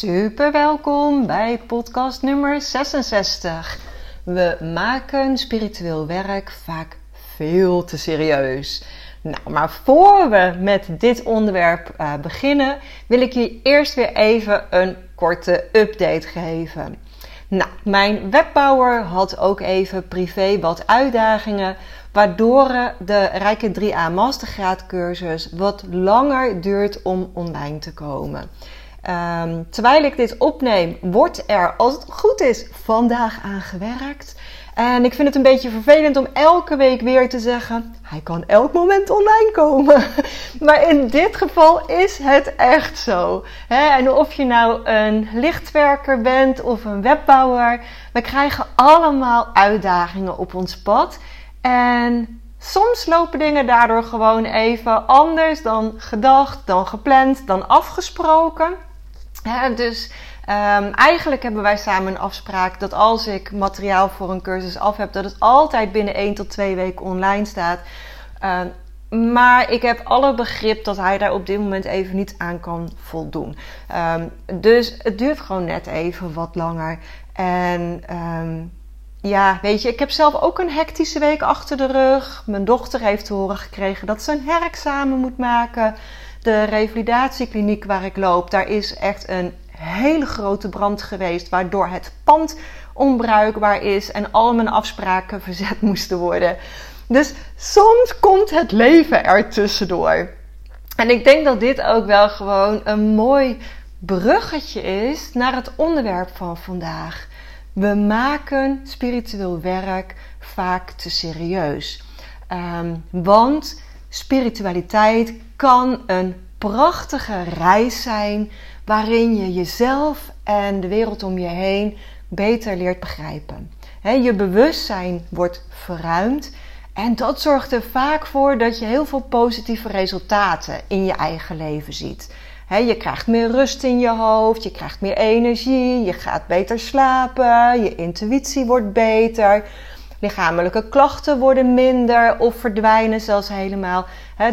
Super welkom bij podcast nummer 66. We maken spiritueel werk vaak veel te serieus. Nou, maar voor we met dit onderwerp uh, beginnen, wil ik je eerst weer even een korte update geven. Nou, mijn webbouwer had ook even privé wat uitdagingen, waardoor de Rijke 3A Mastergraad cursus wat langer duurt om online te komen. Um, terwijl ik dit opneem, wordt er, als het goed is, vandaag aan gewerkt. En ik vind het een beetje vervelend om elke week weer te zeggen: hij kan elk moment online komen. Maar in dit geval is het echt zo. En of je nou een lichtwerker bent of een webbouwer, we krijgen allemaal uitdagingen op ons pad. En soms lopen dingen daardoor gewoon even anders dan gedacht, dan gepland, dan afgesproken. Dus Um, eigenlijk hebben wij samen een afspraak dat als ik materiaal voor een cursus af heb, dat het altijd binnen 1 tot 2 weken online staat. Um, maar ik heb alle begrip dat hij daar op dit moment even niet aan kan voldoen. Um, dus het duurt gewoon net even wat langer. En ja, weet je, ik heb zelf ook een hectische week achter de rug. Mijn dochter heeft te horen gekregen dat ze een herexamen moet maken. De revalidatiekliniek waar ik loop, daar is echt een hele grote brand geweest, waardoor het pand onbruikbaar is en al mijn afspraken verzet moesten worden. Dus soms komt het leven er tussendoor. En ik denk dat dit ook wel gewoon een mooi bruggetje is naar het onderwerp van vandaag. We maken spiritueel werk vaak te serieus. Um, want spiritualiteit kan een prachtige reis zijn waarin je jezelf en de wereld om je heen beter leert begrijpen. je bewustzijn wordt verruimd en dat zorgt er vaak voor dat je heel veel positieve resultaten in je eigen leven ziet. je krijgt meer rust in je hoofd, je krijgt meer energie, je gaat beter slapen, je intuïtie wordt beter. Lichamelijke klachten worden minder of verdwijnen zelfs helemaal.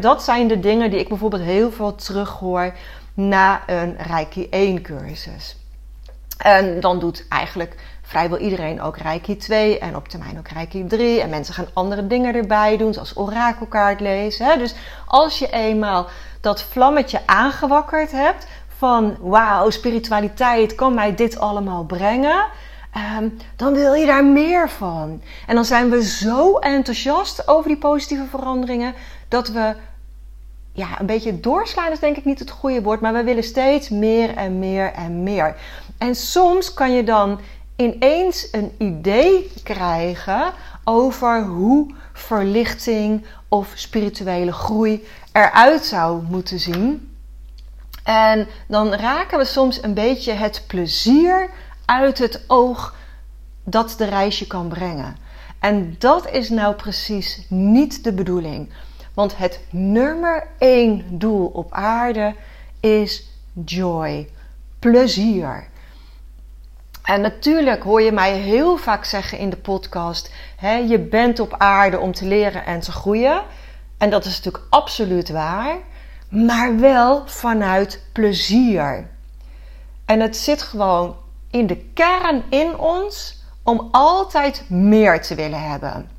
dat zijn de dingen die ik bijvoorbeeld heel veel terughoor na een Reiki 1 cursus. En dan doet eigenlijk vrijwel iedereen ook Reiki 2 en op termijn ook Reiki 3. En mensen gaan andere dingen erbij doen, zoals orakelkaart lezen. Dus als je eenmaal dat vlammetje aangewakkerd hebt van wauw, spiritualiteit kan mij dit allemaal brengen. Ehm, dan wil je daar meer van. En dan zijn we zo enthousiast over die positieve veranderingen dat we ja, een beetje doorslaan is denk ik niet het goede woord, maar we willen steeds meer en meer en meer. En soms kan je dan ineens een idee krijgen over hoe verlichting of spirituele groei eruit zou moeten zien. En dan raken we soms een beetje het plezier uit het oog dat de reisje kan brengen. En dat is nou precies niet de bedoeling. Want het nummer één doel op aarde is joy, plezier. En natuurlijk hoor je mij heel vaak zeggen in de podcast: hè, je bent op aarde om te leren en te groeien. En dat is natuurlijk absoluut waar, maar wel vanuit plezier. En het zit gewoon in de kern in ons om altijd meer te willen hebben.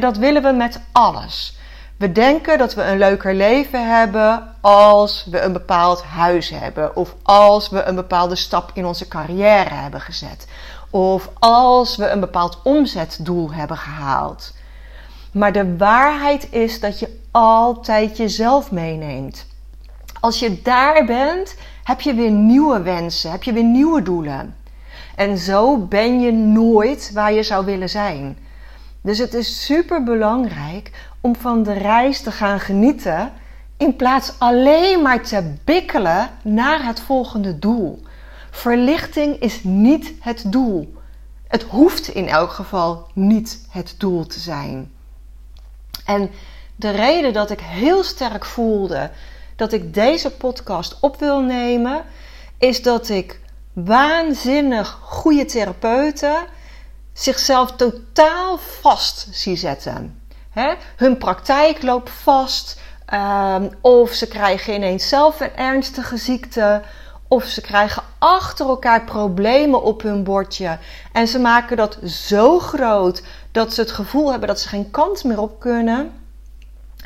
Dat willen we met alles. We denken dat we een leuker leven hebben als we een bepaald huis hebben. Of als we een bepaalde stap in onze carrière hebben gezet. Of als we een bepaald omzetdoel hebben gehaald. Maar de waarheid is dat je altijd jezelf meeneemt. Als je daar bent, heb je weer nieuwe wensen, heb je weer nieuwe doelen. En zo ben je nooit waar je zou willen zijn. Dus het is super belangrijk om van de reis te gaan genieten In plaats alleen maar te bikkelen naar het volgende doel. Verlichting is niet het doel. Het hoeft in elk geval niet het doel te zijn. En de reden dat ik heel sterk voelde dat ik deze podcast op wil nemen, is dat ik waanzinnig goede therapeuten zichzelf totaal vast zie zetten. hun praktijk loopt vast, um, of ze krijgen ineens zelf een ernstige ziekte, of ze krijgen achter elkaar problemen op hun bordje. En ze maken dat zo groot dat ze het gevoel hebben dat ze geen kant meer op kunnen.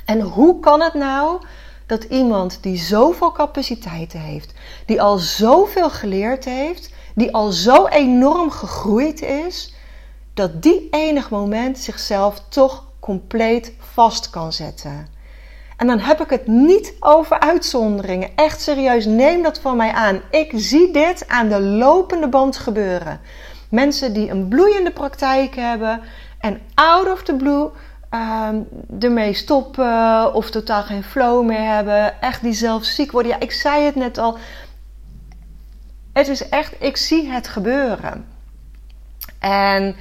En hoe kan het nou dat iemand die zoveel capaciteiten heeft, die al zoveel geleerd heeft, die al zo enorm gegroeid is, dat die enig moment zichzelf toch compleet vast kan zetten? En dan heb ik het niet over uitzonderingen. Echt serieus, neem dat van mij aan. Ik zie dit aan de lopende band gebeuren. Mensen die een bloeiende praktijk hebben en out of the blue uh, ermee stoppen of totaal geen flow meer hebben. Echt die zelf ziek worden. Ja, ik zei het net al. Het is echt, ik zie het gebeuren. En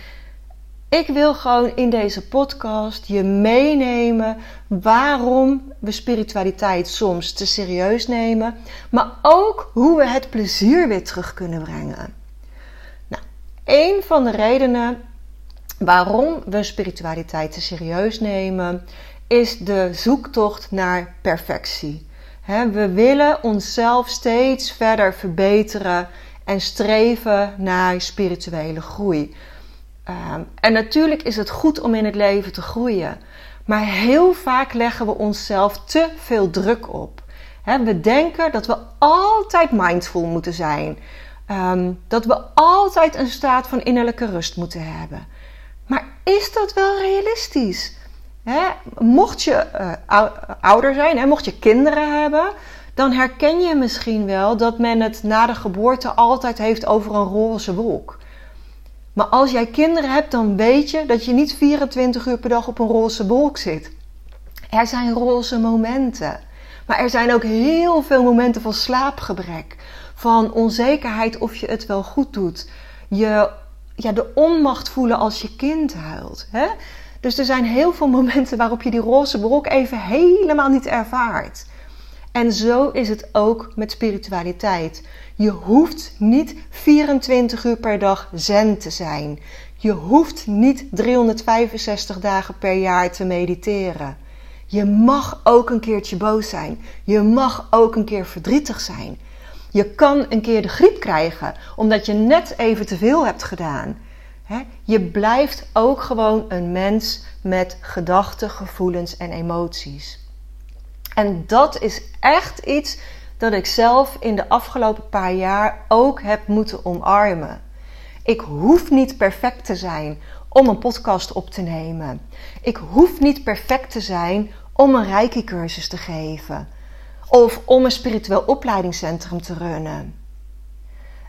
ik wil gewoon in deze podcast je meenemen waarom we spiritualiteit soms te serieus nemen, maar ook hoe we het plezier weer terug kunnen brengen. Nou, een van de redenen waarom we spiritualiteit te serieus nemen, is de zoektocht naar perfectie. we willen onszelf steeds verder verbeteren en streven naar spirituele groei. Ehm, en natuurlijk is het goed om in het leven te groeien. Maar heel vaak leggen we onszelf te veel druk op. we denken dat we altijd mindful moeten zijn. Ehm, dat we altijd een staat van innerlijke rust moeten hebben. Maar is dat wel realistisch? mocht je uh, ouder zijn, mocht je kinderen hebben, dan herken je misschien wel dat men het na de geboorte altijd heeft over een roze wolk. Maar als jij kinderen hebt, dan weet je dat je niet 24 uur per dag op een roze wolk zit. Er zijn roze momenten. Maar er zijn ook heel veel momenten van slaapgebrek. Van onzekerheid of je het wel goed doet. Je, ja, de onmacht voelen als je kind huilt. Hè? Dus er zijn heel veel momenten waarop je die roze wolk even helemaal niet ervaart. En zo is het ook met spiritualiteit. Je hoeft niet 24 uur per dag zen te zijn. Je hoeft niet 365 dagen per jaar te mediteren. Je mag ook een keertje boos zijn. Je mag ook een keer verdrietig zijn. Je kan een keer de griep krijgen omdat je net even te veel hebt gedaan. Je blijft ook gewoon een mens met gedachten, gevoelens en emoties. En dat is echt iets dat ik zelf in de afgelopen paar jaar ook heb moeten omarmen. Ik hoef niet perfect te zijn om een podcast op te nemen. Ik hoef niet perfect te zijn om een reiki-cursus te geven. Of om een spiritueel opleidingscentrum te runnen.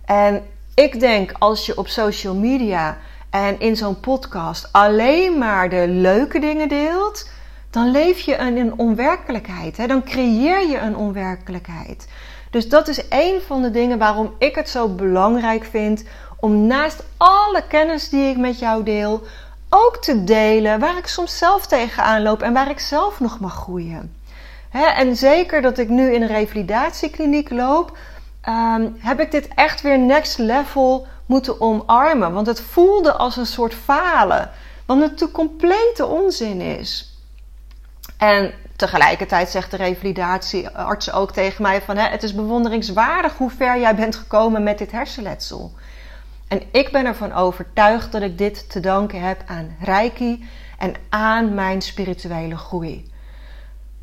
En ik denk als je op social media en in zo'n podcast alleen maar de leuke dingen deelt, dan leef je in een onwerkelijkheid. Hè? Dan creëer je een onwerkelijkheid. Dus dat is een van de dingen waarom ik het zo belangrijk vind om naast alle kennis die ik met jou deel, ook te delen waar ik soms zelf tegenaan loop en waar ik zelf nog mag groeien. En zeker dat ik nu in een revalidatiekliniek loop, ehm, heb ik dit echt weer next level moeten omarmen. Want het voelde als een soort falen. Want het de complete onzin is. En tegelijkertijd zegt de revalidatiearts ook tegen mij van... Het is bewonderingswaardig hoe ver jij bent gekomen met dit hersenletsel. En ik ben ervan overtuigd dat ik dit te danken heb aan Reiki en aan mijn spirituele groei.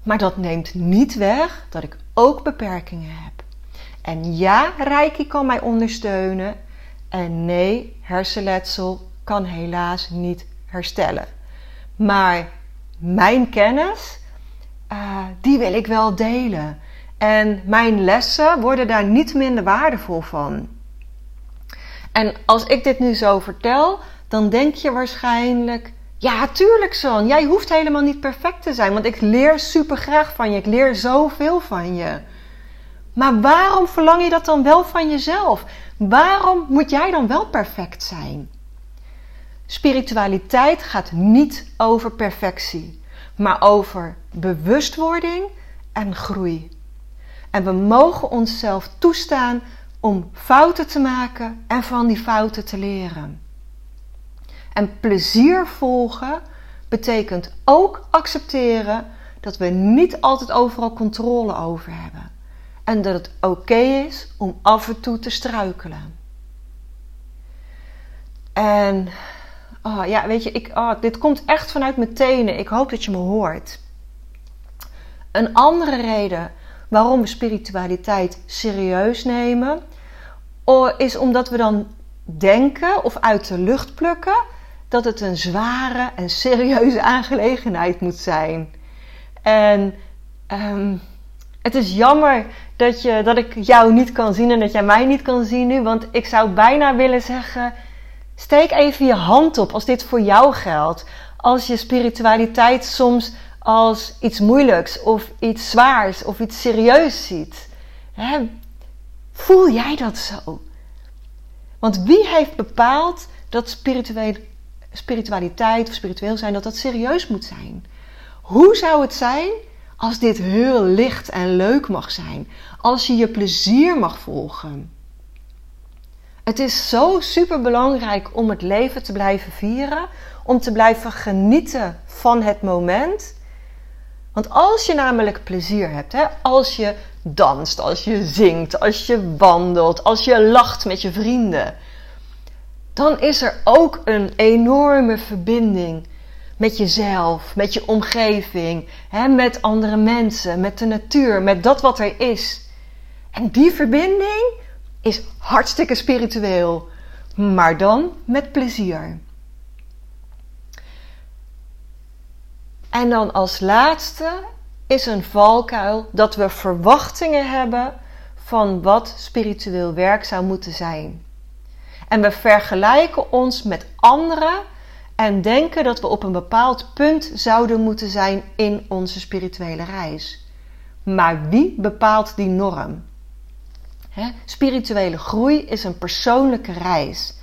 Maar dat neemt niet weg dat ik ook beperkingen heb. En ja, Reiki kan mij ondersteunen. En nee, hersenletsel kan helaas niet herstellen. Maar mijn kennis, uh, die wil ik wel delen. En mijn lessen worden daar niet minder waardevol van. En als ik dit nu zo vertel, dan denk je waarschijnlijk: Ja, tuurlijk, Son. Jij hoeft helemaal niet perfect te zijn, want ik leer super graag van je. Ik leer zoveel van je. Maar waarom verlang je dat dan wel van jezelf? Waarom moet jij dan wel perfect zijn? Spiritualiteit gaat niet over perfectie, maar over bewustwording en groei. En we mogen onszelf toestaan om fouten te maken en van die fouten te leren. En plezier volgen betekent ook accepteren dat we niet altijd overal controle over hebben. En dat het oké is om af en toe te struikelen. En oh, ja, weet je, ik, oh, dit komt echt vanuit mijn tenen. Ik hoop dat je me hoort. Een andere reden waarom we spiritualiteit serieus nemen, is omdat we dan denken of uit de lucht plukken dat het een zware en serieuze aangelegenheid moet zijn. En um, het is jammer dat, je, dat ik jou niet kan zien en dat jij mij niet kan zien nu. Want ik zou bijna willen zeggen: steek even je hand op als dit voor jou geldt. Als je spiritualiteit soms als iets moeilijks of iets zwaars of iets serieus ziet. Hè? Voel jij dat zo? Want wie heeft bepaald dat spiritualiteit of spiritueel zijn, dat dat serieus moet zijn? Hoe zou het zijn als dit heel licht en leuk mag zijn, als je je plezier mag volgen. Het is zo super belangrijk om het leven te blijven vieren, om te blijven genieten van het moment. Want als je namelijk plezier hebt, hè, als je danst, als je zingt, als je wandelt, als je lacht met je vrienden, dan is er ook een enorme verbinding met jezelf, met je omgeving, hè, met andere mensen, met de natuur, met dat wat er is. En die verbinding is hartstikke spiritueel, maar dan met plezier. En dan als laatste is een valkuil dat we verwachtingen hebben van wat spiritueel werk zou moeten zijn. En we vergelijken ons met anderen en denken dat we op een bepaald punt zouden moeten zijn in onze spirituele reis. Maar wie bepaalt die norm? spirituele groei is een persoonlijke reis.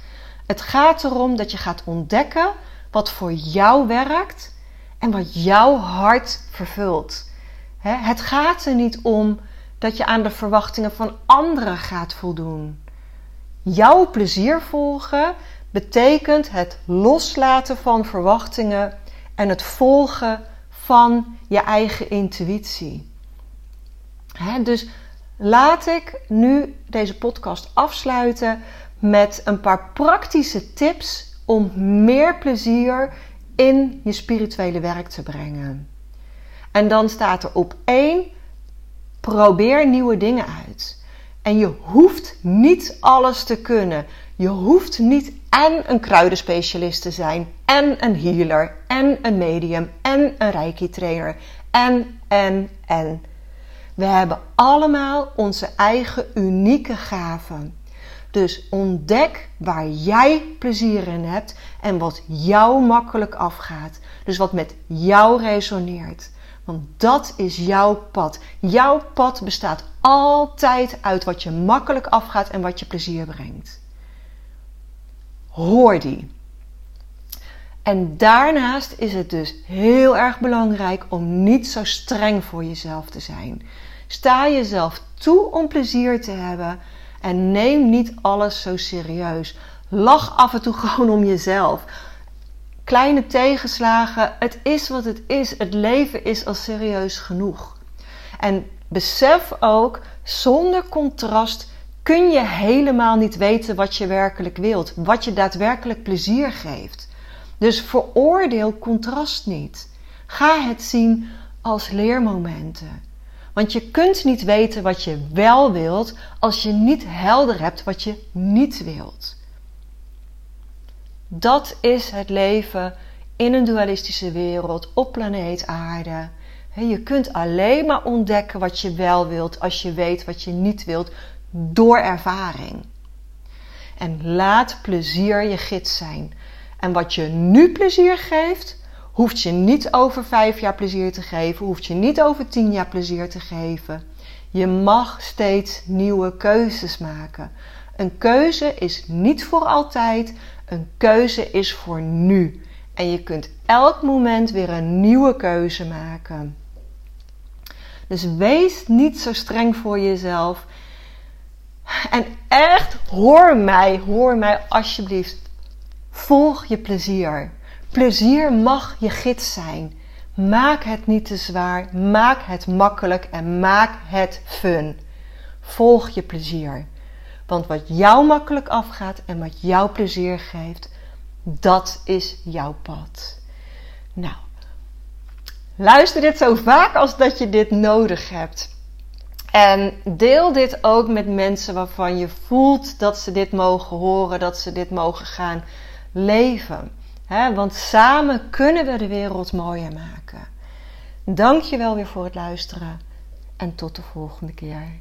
Het gaat erom dat je gaat ontdekken wat voor jou werkt en wat jouw hart vervult. het gaat er niet om dat je aan de verwachtingen van anderen gaat voldoen. Jouw plezier volgen betekent het loslaten van verwachtingen en het volgen van je eigen intuïtie. dus laat ik nu deze podcast afsluiten met een paar praktische tips om meer plezier in je spirituele werk te brengen. En dan staat er op één: probeer nieuwe dingen uit. En je hoeft niet alles te kunnen. Je hoeft niet en een kruidenspecialist te zijn, en een healer, en een medium, en een reiki-trainer, en, en, en. We hebben allemaal onze eigen unieke gaven. Dus ontdek waar jij plezier in hebt en wat jou makkelijk afgaat. Dus wat met jou resoneert. Want dat is jouw pad. Jouw pad bestaat altijd uit wat je makkelijk afgaat en wat je plezier brengt hoor die. En daarnaast is het dus heel erg belangrijk om niet zo streng voor jezelf te zijn. Sta jezelf toe om plezier te hebben en neem niet alles zo serieus. Lach af en toe gewoon om jezelf. Kleine tegenslagen, het is wat het is. Het leven is al serieus genoeg. En besef ook, zonder contrast kun je helemaal niet weten wat je werkelijk wilt, wat je daadwerkelijk plezier geeft. Dus veroordeel contrast niet. Ga het zien als leermomenten. Want je kunt niet weten wat je wel wilt als je niet helder hebt wat je niet wilt. Dat is het leven in een dualistische wereld op planeet Aarde. Je kunt alleen maar ontdekken wat je wel wilt als je weet wat je niet wilt, door ervaring. En laat plezier je gids zijn. En wat je nu plezier geeft, hoeft je niet over vijf jaar plezier te geven, hoeft je niet over tien jaar plezier te geven. Je mag steeds nieuwe keuzes maken. Een keuze is niet voor altijd, een keuze is voor nu. En je kunt elk moment weer een nieuwe keuze maken. Dus wees niet zo streng voor jezelf. En echt, hoor mij, hoor mij alsjeblieft. Volg je plezier. Plezier mag je gids zijn. Maak het niet te zwaar, maak het makkelijk en maak het fun. Volg je plezier. Want wat jou makkelijk afgaat en wat jou plezier geeft, dat is jouw pad. Nou, luister dit zo vaak als dat je dit nodig hebt. En deel dit ook met mensen waarvan je voelt dat ze dit mogen horen, dat ze dit mogen gaan leven. want samen kunnen we de wereld mooier maken. Dank je wel weer voor het luisteren en tot de volgende keer.